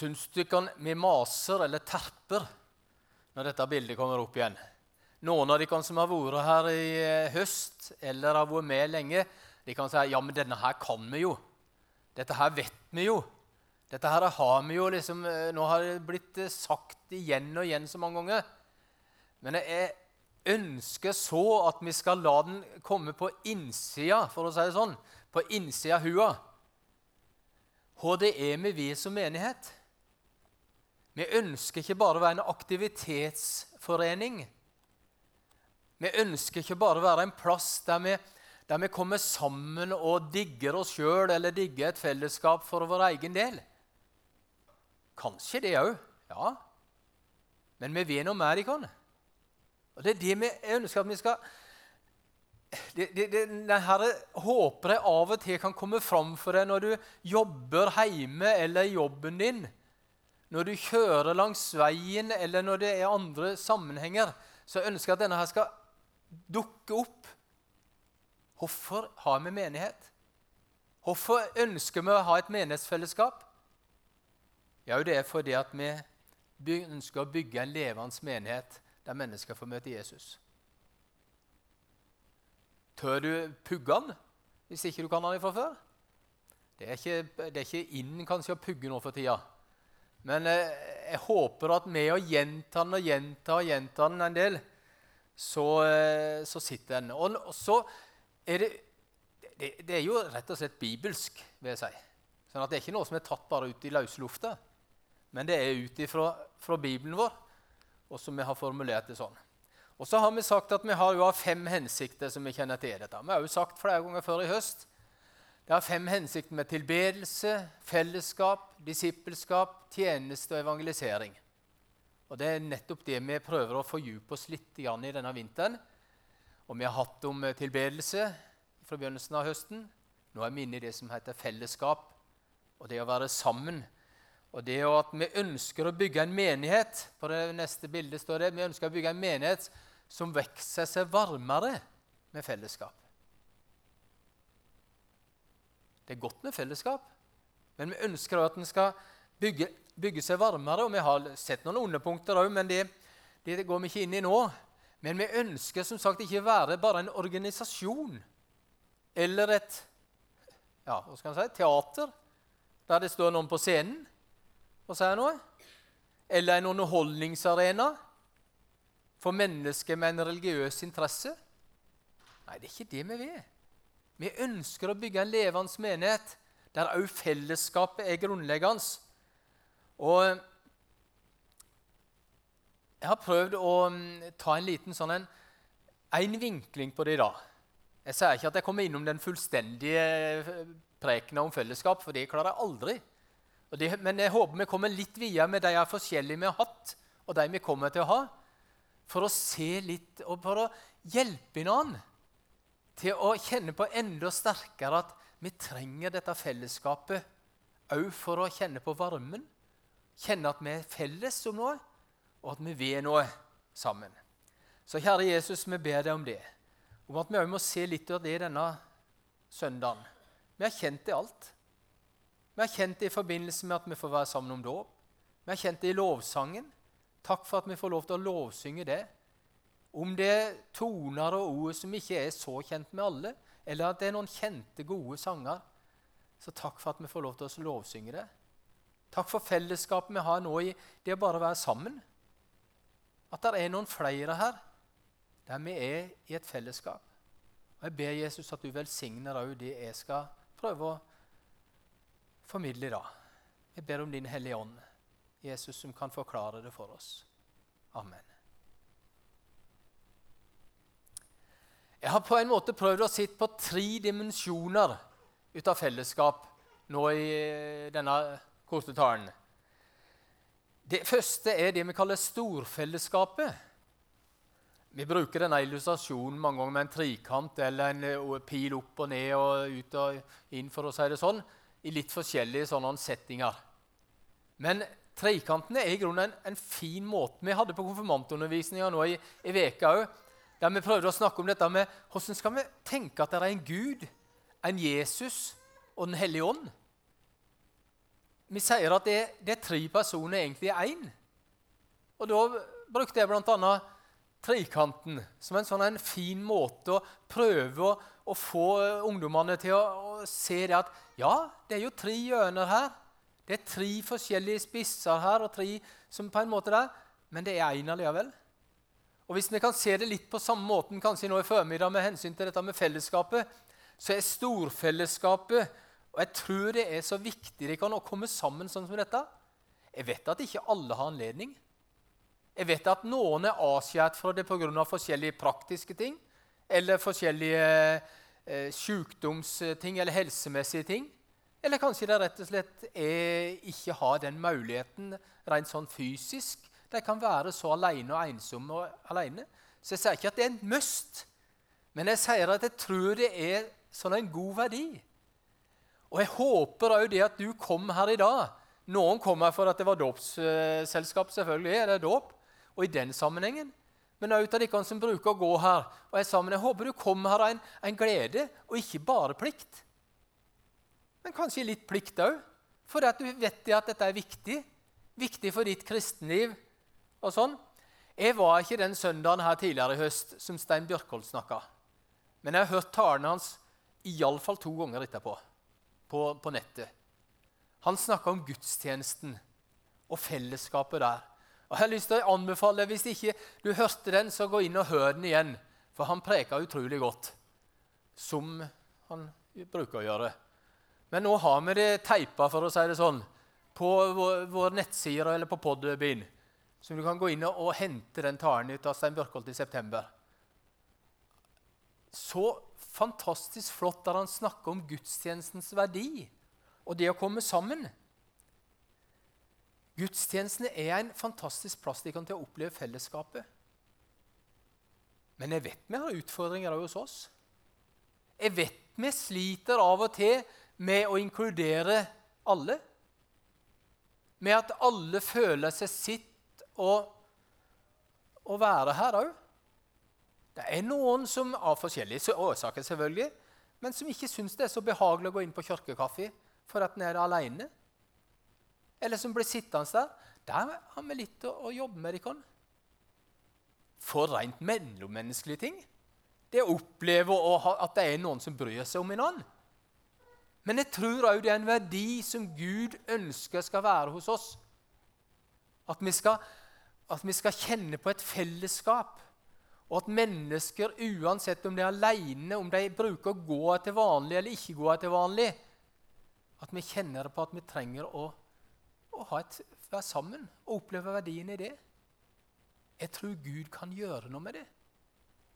Syns dere vi maser eller terper når dette bildet kommer opp igjen? Noen av dere som har vært her i eh, høst eller har vært med lenge, de kan si ja, men denne her kan vi jo. Dette her vet vi jo. Dette her har vi jo liksom, eh, Nå har det blitt eh, sagt igjen og igjen så mange ganger. Men jeg ønsker så at vi skal la den komme på innsida, for å si det sånn. På innsida av hua. Hva det er vi som menighet. Vi ønsker ikke bare å være en aktivitetsforening. Vi ønsker ikke bare å være en plass der vi, der vi kommer sammen og digger oss sjøl eller digger et fellesskap for vår egen del. Kanskje det òg, ja. Men vi vil noe mer i oss. Og det er det vi ønsker at vi skal det, det, det, denne håper jeg av og til kan komme fram for deg når du jobber hjemme eller i jobben din når du kjører langs veien, eller når det er andre sammenhenger, så ønsker jeg at denne her skal dukke opp. Hvorfor har vi menighet? Hvorfor ønsker vi å ha et menighetsfellesskap? Ja, det er fordi at vi ønsker å bygge en levende menighet der mennesker får møte Jesus. Tør du pugge han hvis ikke du kan han fra før? Det er ikke, det ikke inn kanskje å pugge nå for tida. Men eh, jeg håper at med å gjenta den og gjenta og gjenta den en del, så, eh, så sitter den. Og, så er det, det, det er jo rett og slett bibelsk, vil jeg si. Sånn at Det er ikke noe som er tatt bare ut i løse lufta, men det er ut ifra fra Bibelen vår, og som vi har formulert det sånn. Og så har vi sagt at vi har jo fem hensikter som vi kjenner til i dette. Vi har jo sagt flere ganger før i høst det har fem hensikter med tilbedelse, fellesskap, disippelskap, tjeneste og evangelisering. Og Det er nettopp det vi prøver å fordype oss litt i denne vinteren. Og Vi har hatt om eh, tilbedelse fra begynnelsen av høsten. Nå er vi inne i det som heter fellesskap, og det å være sammen. Og det at Vi ønsker å bygge en menighet på det neste bildet står det, vi ønsker å bygge en menighet som vokser seg varmere med fellesskap. Det er godt med fellesskap, men vi ønsker at den skal bygge, bygge seg varmere. og Vi har sett noen underpunkter òg, men det, det, går vi ikke inn i nå. Men vi ønsker som sagt ikke være bare en organisasjon eller et ja, hva skal si, teater der det står noen på scenen og sier noe. Eller en underholdningsarena for mennesker med en religiøs interesse. Nei, det er ikke det vi vil. Vi ønsker å bygge en levende menighet der òg fellesskapet er grunnleggende. Og jeg har prøvd å mm, ta en liten sånn en, en vinkling på det i dag. Jeg sier ikke at jeg kommer innom den fullstendige eh, prekena om fellesskap, for det klarer jeg aldri. Det, men jeg håper vi kommer litt videre med de forskjellige vi har hatt, og de vi kommer til å ha, for å se litt og for å hjelpe hverandre til å kjenne på enda sterkere at vi trenger dette fellesskapet òg for å kjenne på varmen. Kjenne at vi er felles om noe, og at vi vil noe sammen. Så kjære Jesus, vi ber deg om det. Om at vi òg må se litt av det denne søndagen. Vi har kjent det alt. Vi har kjent det i forbindelse med at vi får være sammen om dåp. Vi har kjent det i lovsangen. Takk for at vi får lov til å lovsynge det. Om det er toner og ord som ikke er så kjent med alle, eller at det er noen kjente, gode sanger, så takk for at vi får lov til å lovsynge det. Takk for fellesskapet vi har nå i det å bare være sammen. At det er noen flere her der vi er i et fellesskap. Og Jeg ber Jesus at du velsigner òg det jeg skal prøve å formidle i dag. Jeg ber om Din Hellige Ånd, Jesus, som kan forklare det for oss. Amen. Jeg har på en måte prøvd å sitte på tre dimensjoner ut av fellesskap nå i denne korte talen. Det første er det vi kaller storfellesskapet. Vi bruker denne illustrasjonen mange ganger med en trikant eller en eh, pil opp og ned og ut og inn, for å si det sånn, i litt forskjellige sånne settinger. Men trekantene er i grunnen en, en fin måte Vi hadde på konfirmantundervisninga nå i veka òg der vi prøvde å snakke om dette med hvordan skal vi tenke at det er en Gud, en Jesus og Den hellige ånd. vi sier at det, det er tre personer egentlig én. Og da brukte jeg bl.a. trekanten som en sånn en fin måte å prøve å, å få ungdommene til å, å, se det at ja, det er jo tre hjørner her. Det er tre forskjellige spisser her, og tre som på en måte der, men det er én allikevel. Og Hvis vi kan se det litt på samme måten kanskje nå i formiddag med hensyn til dette med fellesskapet, så er storfellesskapet Og jeg tror det er så viktig det kan å komme sammen sånn som dette. Jeg vet at ikke alle har anledning. Jeg vet at noen er avskåret fra det pga. forskjellige praktiske ting eller forskjellige eh, sykdomsting eller helsemessige ting. Eller kanskje de rett og slett er, ikke har den muligheten rent sånn fysisk de kan være så alene og ensomme og alene. Så jeg sier ikke at det er en must, men jeg sier at jeg tror det er sånn en god verdi. Og jeg håper òg det at du kom her i dag. Noen kom her for at det var dåpsselskap, selvfølgelig. er det dåp, Og i den sammenhengen. Men òg av de som bruker å gå her. Og jeg sammen, jeg håper du kom her av en, en glede, og ikke bare plikt. Men kanskje litt plikt òg, for at du vet at dette er viktig. Viktig for ditt kristenliv og sånn. Jeg var ikke den søndagen her tidligere i høst som Stein Bjørkholt snakka. Men jeg har hørt talene hans iallfall to ganger etterpå på, på nettet. Han snakka om gudstjenesten og fellesskapet der. Og jeg har lyst til å anbefale, Hvis ikke du hørte den, så gå inn og hør den igjen. For han preka utrolig godt, som han bruker å gjøre. Men nå har vi det teipa, for å si det sånn, på våre vår nettsider eller på Podbean. Så du kan gå inn og, hente den talen ut av Stein Bjørkholt i september. Så fantastisk flott at han snakker om gudstjenestens verdi og det å komme sammen. Gudstjenestene er en fantastisk plass de kan til å oppleve fellesskapet. Men jeg vet vi har utfordringer hos oss. Jeg vet vi sliter av og til med å inkludere alle. Med at alle føler seg sitt å, å være her òg. Det er noen som av forskjellige årsaker selvfølgelig, men som ikke syns det er så behagelig å gå inn på kirkekaffe for at en er alene. Eller som blir sittende der. Der har vi litt å, å jobbe med. Dere. For rent mellommenneskelige ting. Det å oppleve å ha, at det er noen som bryr seg om en annen. Men jeg tror òg det er en verdi som Gud ønsker skal være hos oss. At vi skal at vi skal kjenne på et fellesskap. Og at mennesker, uansett om de er alene, om de bruker å gå til vanlig eller ikke gå til vanlig, at vi kjenner på at vi trenger å, å et, være sammen og oppleve verdien i det. Jeg tror Gud kan gjøre noe med det.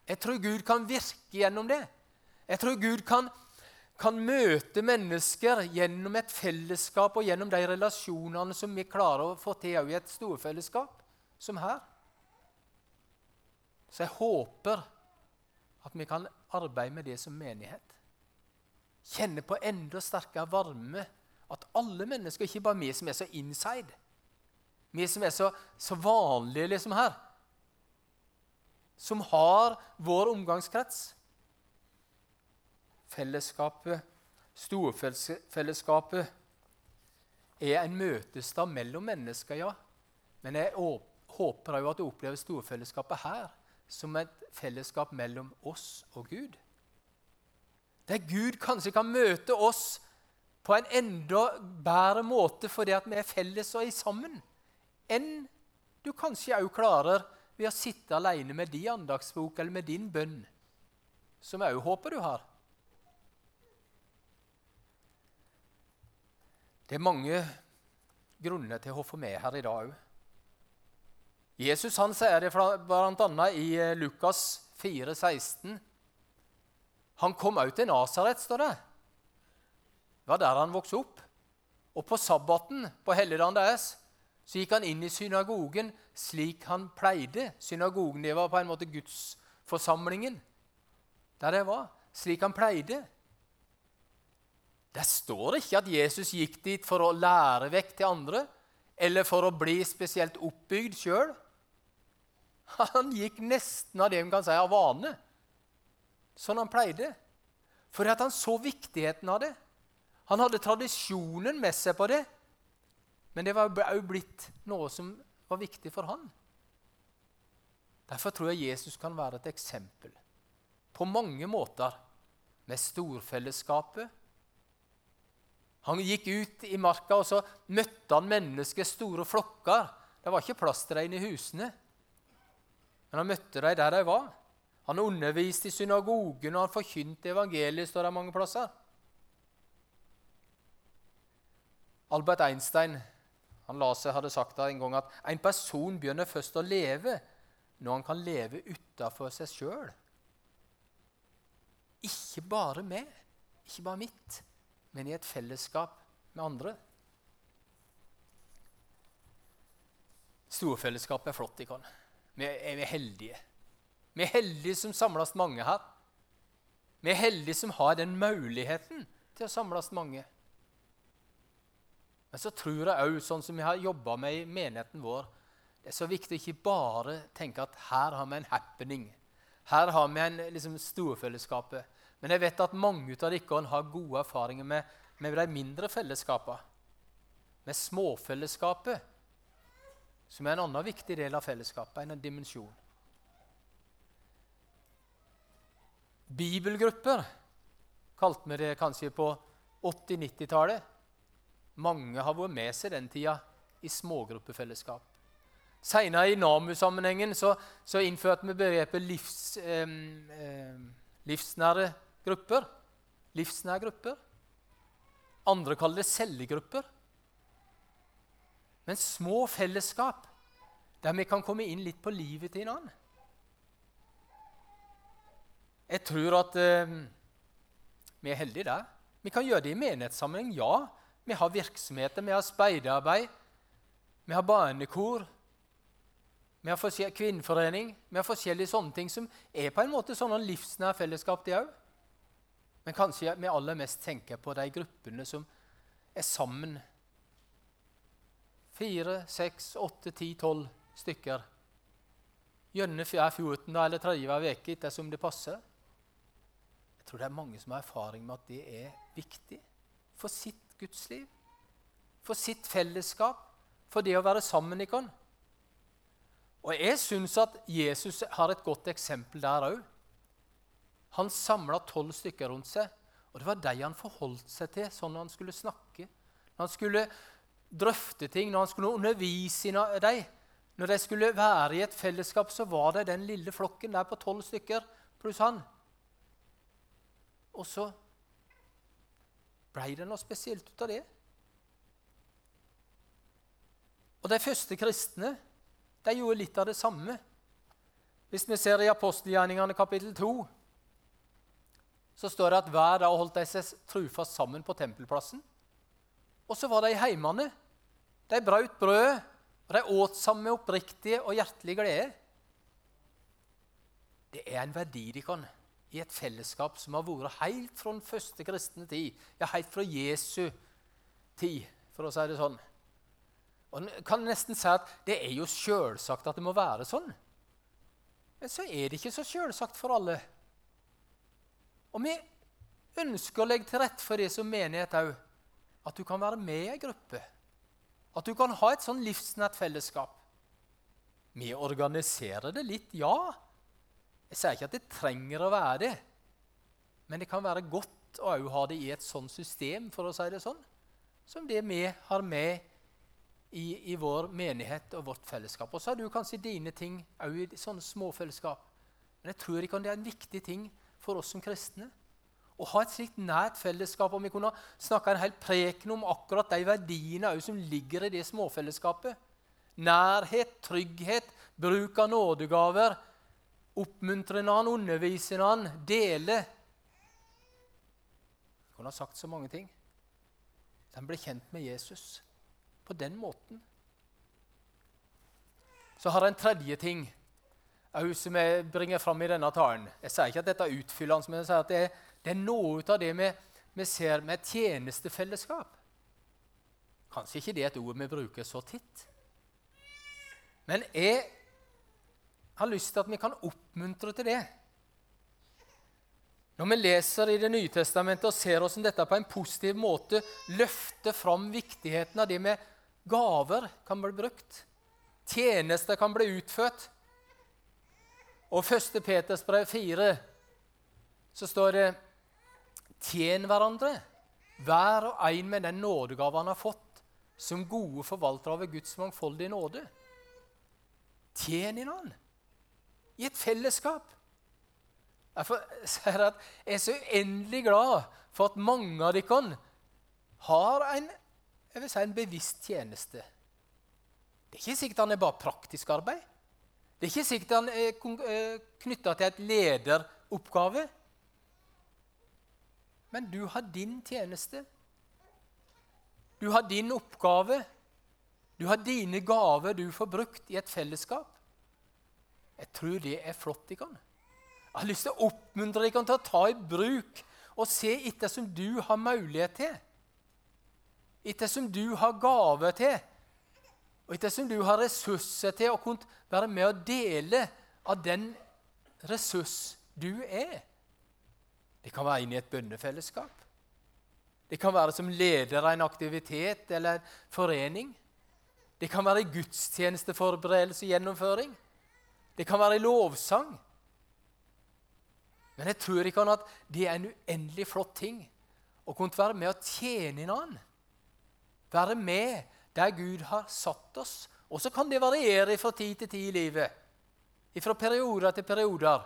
Jeg tror Gud kan virke gjennom det. Jeg tror Gud kan, kan møte mennesker gjennom et fellesskap og gjennom de relasjonene som vi klarer å få til i et storfellesskap som her. Så jeg håper at vi kan arbeide med det som menighet. Kjenne på enda sterkere varme. At alle mennesker, ikke bare vi som er så inside, vi som er så, så vanlige liksom her, som har vår omgangskrets Fellesskapet, storfellesskapet, er en møtestad mellom mennesker, ja. Men jeg åpner håper jeg jo at du opplever storfellesskapet her som et fellesskap mellom oss og Gud. Der Gud kanskje kan møte oss på en enda bedre måte fordi at vi er felles og er sammen, enn du kanskje òg klarer ved å sitte alene med din andagsbok eller med din bønn, som jeg òg håper du har. Det er mange grunner til å få med her i dag òg. Jesus han sier det bl.a. i eh, Lukas 4, 16. Han kom òg til Nasaret, står det. Det var der han vokste opp. Og på sabbaten, på helligdagen deres, så gikk han inn i synagogen slik han pleide. Synagogen det var på en måte gudsforsamlingen der det var. Slik han pleide. Det står ikke at Jesus gikk dit for å lære vekk til andre eller for å bli spesielt oppbygd sjøl. Han gikk nesten av det man kan si av vane, sånn han pleide. For at han så viktigheten av det. Han hadde tradisjonen med seg på det. Men det var òg blitt noe som var viktig for han. Derfor tror jeg Jesus kan være et eksempel på mange måter med storfellesskapet. Han gikk ut i marka, og så møtte han mennesker, store flokker. Det var ikke plass til dem i husene, men han møtte dem der de var. Han underviste i synagogen, og han forkynte evangeliet, står det mange plasser. Albert Einstein han la seg, hadde sagt en gang at en person begynner først å leve når han kan leve utafor seg sjøl. Ikke bare meg, ikke bare mitt, men i et fellesskap med andre. Storfellesskapet er flott. Ikon. Vi er, heldige. Vi er heldige som samles mange her. Vi er heldige som har den muligheten til å samles mange. Men så tror jeg òg, sånn som vi har jobba med i menigheten vår, det er så viktig å ikke bare tenke at her har vi en happening. Her har vi en liksom, storfellesskapet. Men jeg vet at mange av dere har gode erfaringer med, med de mindre fellesskapene. Med småfellesskapet, som er en annen viktig del av fellesskapet, enn en dimensjon. Bibelgrupper kalte vi det kanskje på 80-90-tallet. Mange har vært med seg den tida i smågruppefellesskap. Senere i NAMU-sammenhengen så, så, innførte vi begrepet livs, eh, eh, livsnære grupper. Livsnære grupper. Andre kaller det cellegrupper. Men små fellesskap der vi kan komme inn litt på livet til en annen. Jeg tror at eh, vi er heldige der. Vi kan gjøre det i menighetssammenheng, ja. Vi har virksomheter, vi har speiderarbeid, vi har barnekor, vi har kvinneforening Vi har forskjellige sånne ting som er på en måte sånne livsnære fellesskap, de òg. Men kanskje vi aller mest tenker på de gruppene som er sammen. Fire, seks, åtte, ti, tolv stykker. Gjerne hver 14. eller tredje hver uke, ettersom det passer. Jeg tror det er mange som har erfaring med at det er viktig for sitt Guds liv, for sitt fellesskap, for det å være sammen i oss. Og jeg syns at Jesus har et godt eksempel der òg. Han samla tolv stykker rundt seg, og det var de han forholdt seg til sånn når han skulle snakke. Når han skulle drøfte ting, når han skulle undervise dem. Når de skulle være i et fellesskap, så var det den lille flokken der på tolv stykker pluss han. Og så ble det noe spesielt ut av det? Og De første kristne de gjorde litt av det samme. Hvis vi ser i apostelgjerningene kapittel 2, så står det at hver dag holdt de seg trufast sammen på tempelplassen. Og så var de i heimene. De brøt brød, og de åt sammen med oppriktige og hjertelige glede. Det er en verdi de kan i et fellesskap som har vært helt fra den første kristne tid, ja, helt fra Jesu tid, for å si det sånn. Og En kan nesten si at det er jo sjølsagt at det må være sånn. Men så er det ikke så sjølsagt for alle. Og vi ønsker å legge til rette for det som menighet òg. At du kan være med i ei gruppe. At du kan ha et sånn livsnært fellesskap. Vi organiserer det litt, ja. Jeg sier ikke at det trenger å være det, men det kan være godt å ha det i et sånt system, for å si det sånn, som det vi har med i, i vår menighet og vårt fellesskap. Og så har du kanskje dine ting òg i sånne småfellesskap. Men jeg tror ikke det er en viktig ting for oss som kristne. Å ha et slikt nært fellesskap. Om vi kunne snakka en hel preken om akkurat de verdiene som ligger i det småfellesskapet. Nærhet, trygghet, bruk av nådegaver, Oppmuntre hverandre, undervise hverandre, dele. Jeg kunne ha sagt så mange ting. Den ble kjent med Jesus på den måten. Så har jeg en tredje ting som jeg bringer fram i denne talen. Jeg sier ikke at dette er utfyllende, men jeg sier at det er, det er noe av det vi, vi ser med tjenestefellesskap. Kanskje ikke det er et ord vi bruker så titt. Men jeg har lyst til at vi kan oppmuntre til det. Når vi leser i Det nye testamentet og ser hvordan dette på en positiv måte løfter fram viktigheten av det med Gaver kan bli brukt. Tjenester kan bli utført. Og 1. Peters brev 4 så står det Tjen hverandre, hver og en med den nådegave han har fått, som gode forvaltere av Guds mangfoldige nåde. Tjen hverandre i et fellesskap. Derfor sier jeg at jeg er så uendelig glad for at mange av dere har en, si, en bevisst tjeneste. Det er ikke sikkert han er bare praktisk arbeid. Det er ikke sikkert han er eh, knytta til et lederoppgave. Men du har din tjeneste. Du har din oppgave. Du har dine gaver du får brukt i et fellesskap. Jeg tror det er flott. Ikke? Jeg har lyst til å oppmuntre dere til å ta i bruk og se etter som du har mulighet til. Etter som du har gave til, og etter som du har ressurser til å kunne være med og dele av den ressurs du er. Det kan være inne i et bønnefellesskap. Det kan være som leder av en aktivitet eller forening. Det kan være i gudstjenesteforberedelse og gjennomføring. Det kan være i lovsang. Men jeg tror ikke at det er en uendelig flott ting å kunne være med og tjene en annen. Være med der Gud har satt oss. Og så kan det variere fra tid til tid i livet. Fra perioder til perioder.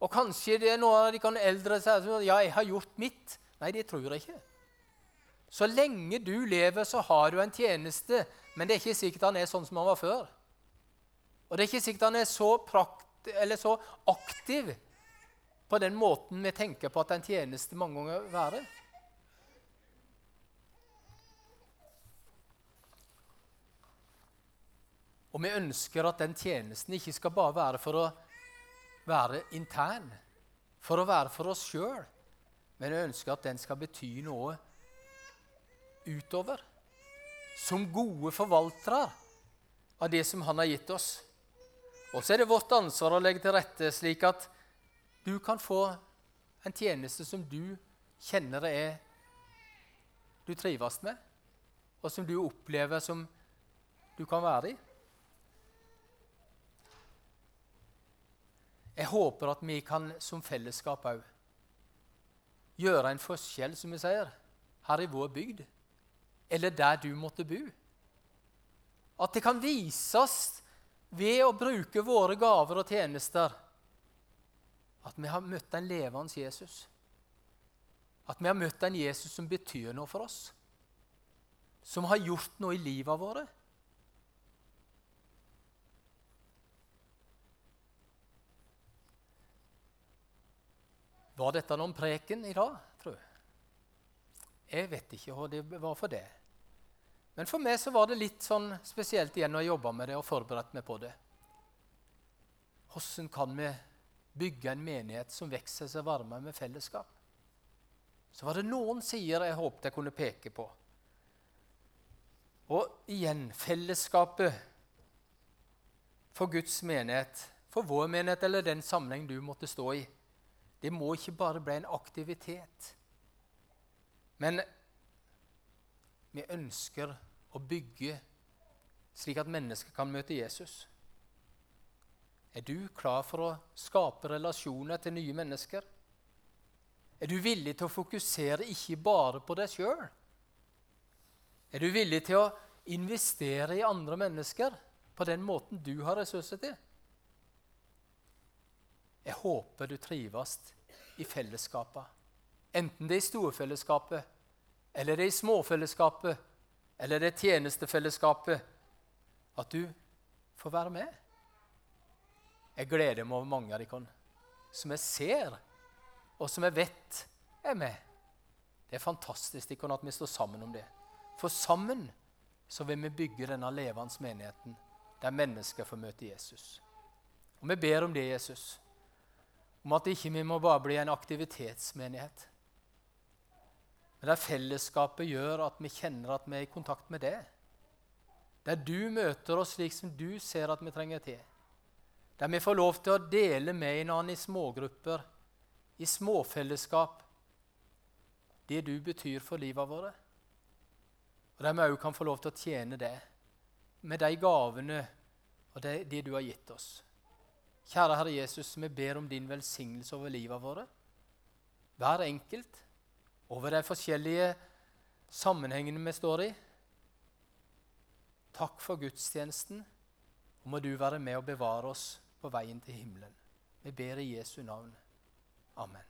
Og kanskje det er noen av de kan eldre sier at ja, jeg har gjort mitt. Nei, det tror jeg ikke. Så lenge du lever, så har du en tjeneste, men det er ikke sikkert han er sånn som han var før. Og det er ikke sikkert han er så, så aktiv på den måten vi tenker på at en tjeneste mange ganger være. Og vi ønsker at den tjenesten ikke skal bare være for å være intern, for å være for oss sjøl, men jeg ønsker at den skal bety noe utover. Som gode forvaltere av det som Han har gitt oss. Og så er det vårt ansvar å legge til rette slik at du kan få en tjeneste som du kjenner det er du trives med, og som du opplever som du kan være i. Jeg håper at vi kan som fellesskap òg gjøre en forskjell, som vi sier, her i vår bygd, eller der du måtte bo. At det kan vises ved å bruke våre gaver og tjenester at vi har møtt en levende Jesus. At vi har møtt en Jesus som betyr noe for oss. Som har gjort noe i livet vårt. Var dette noen preken i dag, tror jeg? Jeg vet ikke hva det var for det. Men for meg så var det litt sånn spesielt igjen å jobbe med det og forberedt meg på det. Hvordan kan vi bygge en menighet som vokser seg varmere med fellesskap. Så var det noen sider jeg håpet jeg kunne peke på. Og igjen fellesskapet for Guds menighet, for vår menighet eller den sammenheng du måtte stå i. Det må ikke bare bli en aktivitet. Men vi ønsker å bygge slik at mennesker kan møte Jesus. Er du klar for å skape relasjoner til nye mennesker? Er du villig til å fokusere ikke bare på deg sjøl? Er du villig til å investere i andre mennesker på den måten du har ressurser til? Jeg håper du trives i fellesskapet. Enten det er i storfellesskapet, eller det er i småfellesskapet, eller det er tjenestefellesskapet. At du får være med. Jeg gleder meg over mange av dere som jeg ser, og som jeg vet er med. Det er fantastisk dere, at vi står sammen om det. For sammen så vil vi bygge denne levende menigheten der mennesker får møte Jesus. Og vi ber om det, Jesus, om at ikke vi må bare bli en aktivitetsmenighet. Men der fellesskapet gjør at vi kjenner at vi er i kontakt med det. Der du møter oss slik som du ser at vi trenger til. Der vi får lov til å dele med en annen i smågrupper, i småfellesskap, det du betyr for livet vårt. Og der vi òg kan få lov til å tjene det med de gavene og det, det du har gitt oss. Kjære Herre Jesus, vi ber om din velsignelse over livet våre. Hver enkelt, over de forskjellige sammenhengene vi står i. Takk for gudstjenesten, og må du være med og bevare oss på veien til himmelen. Vi ber i Jesu navn. Amen.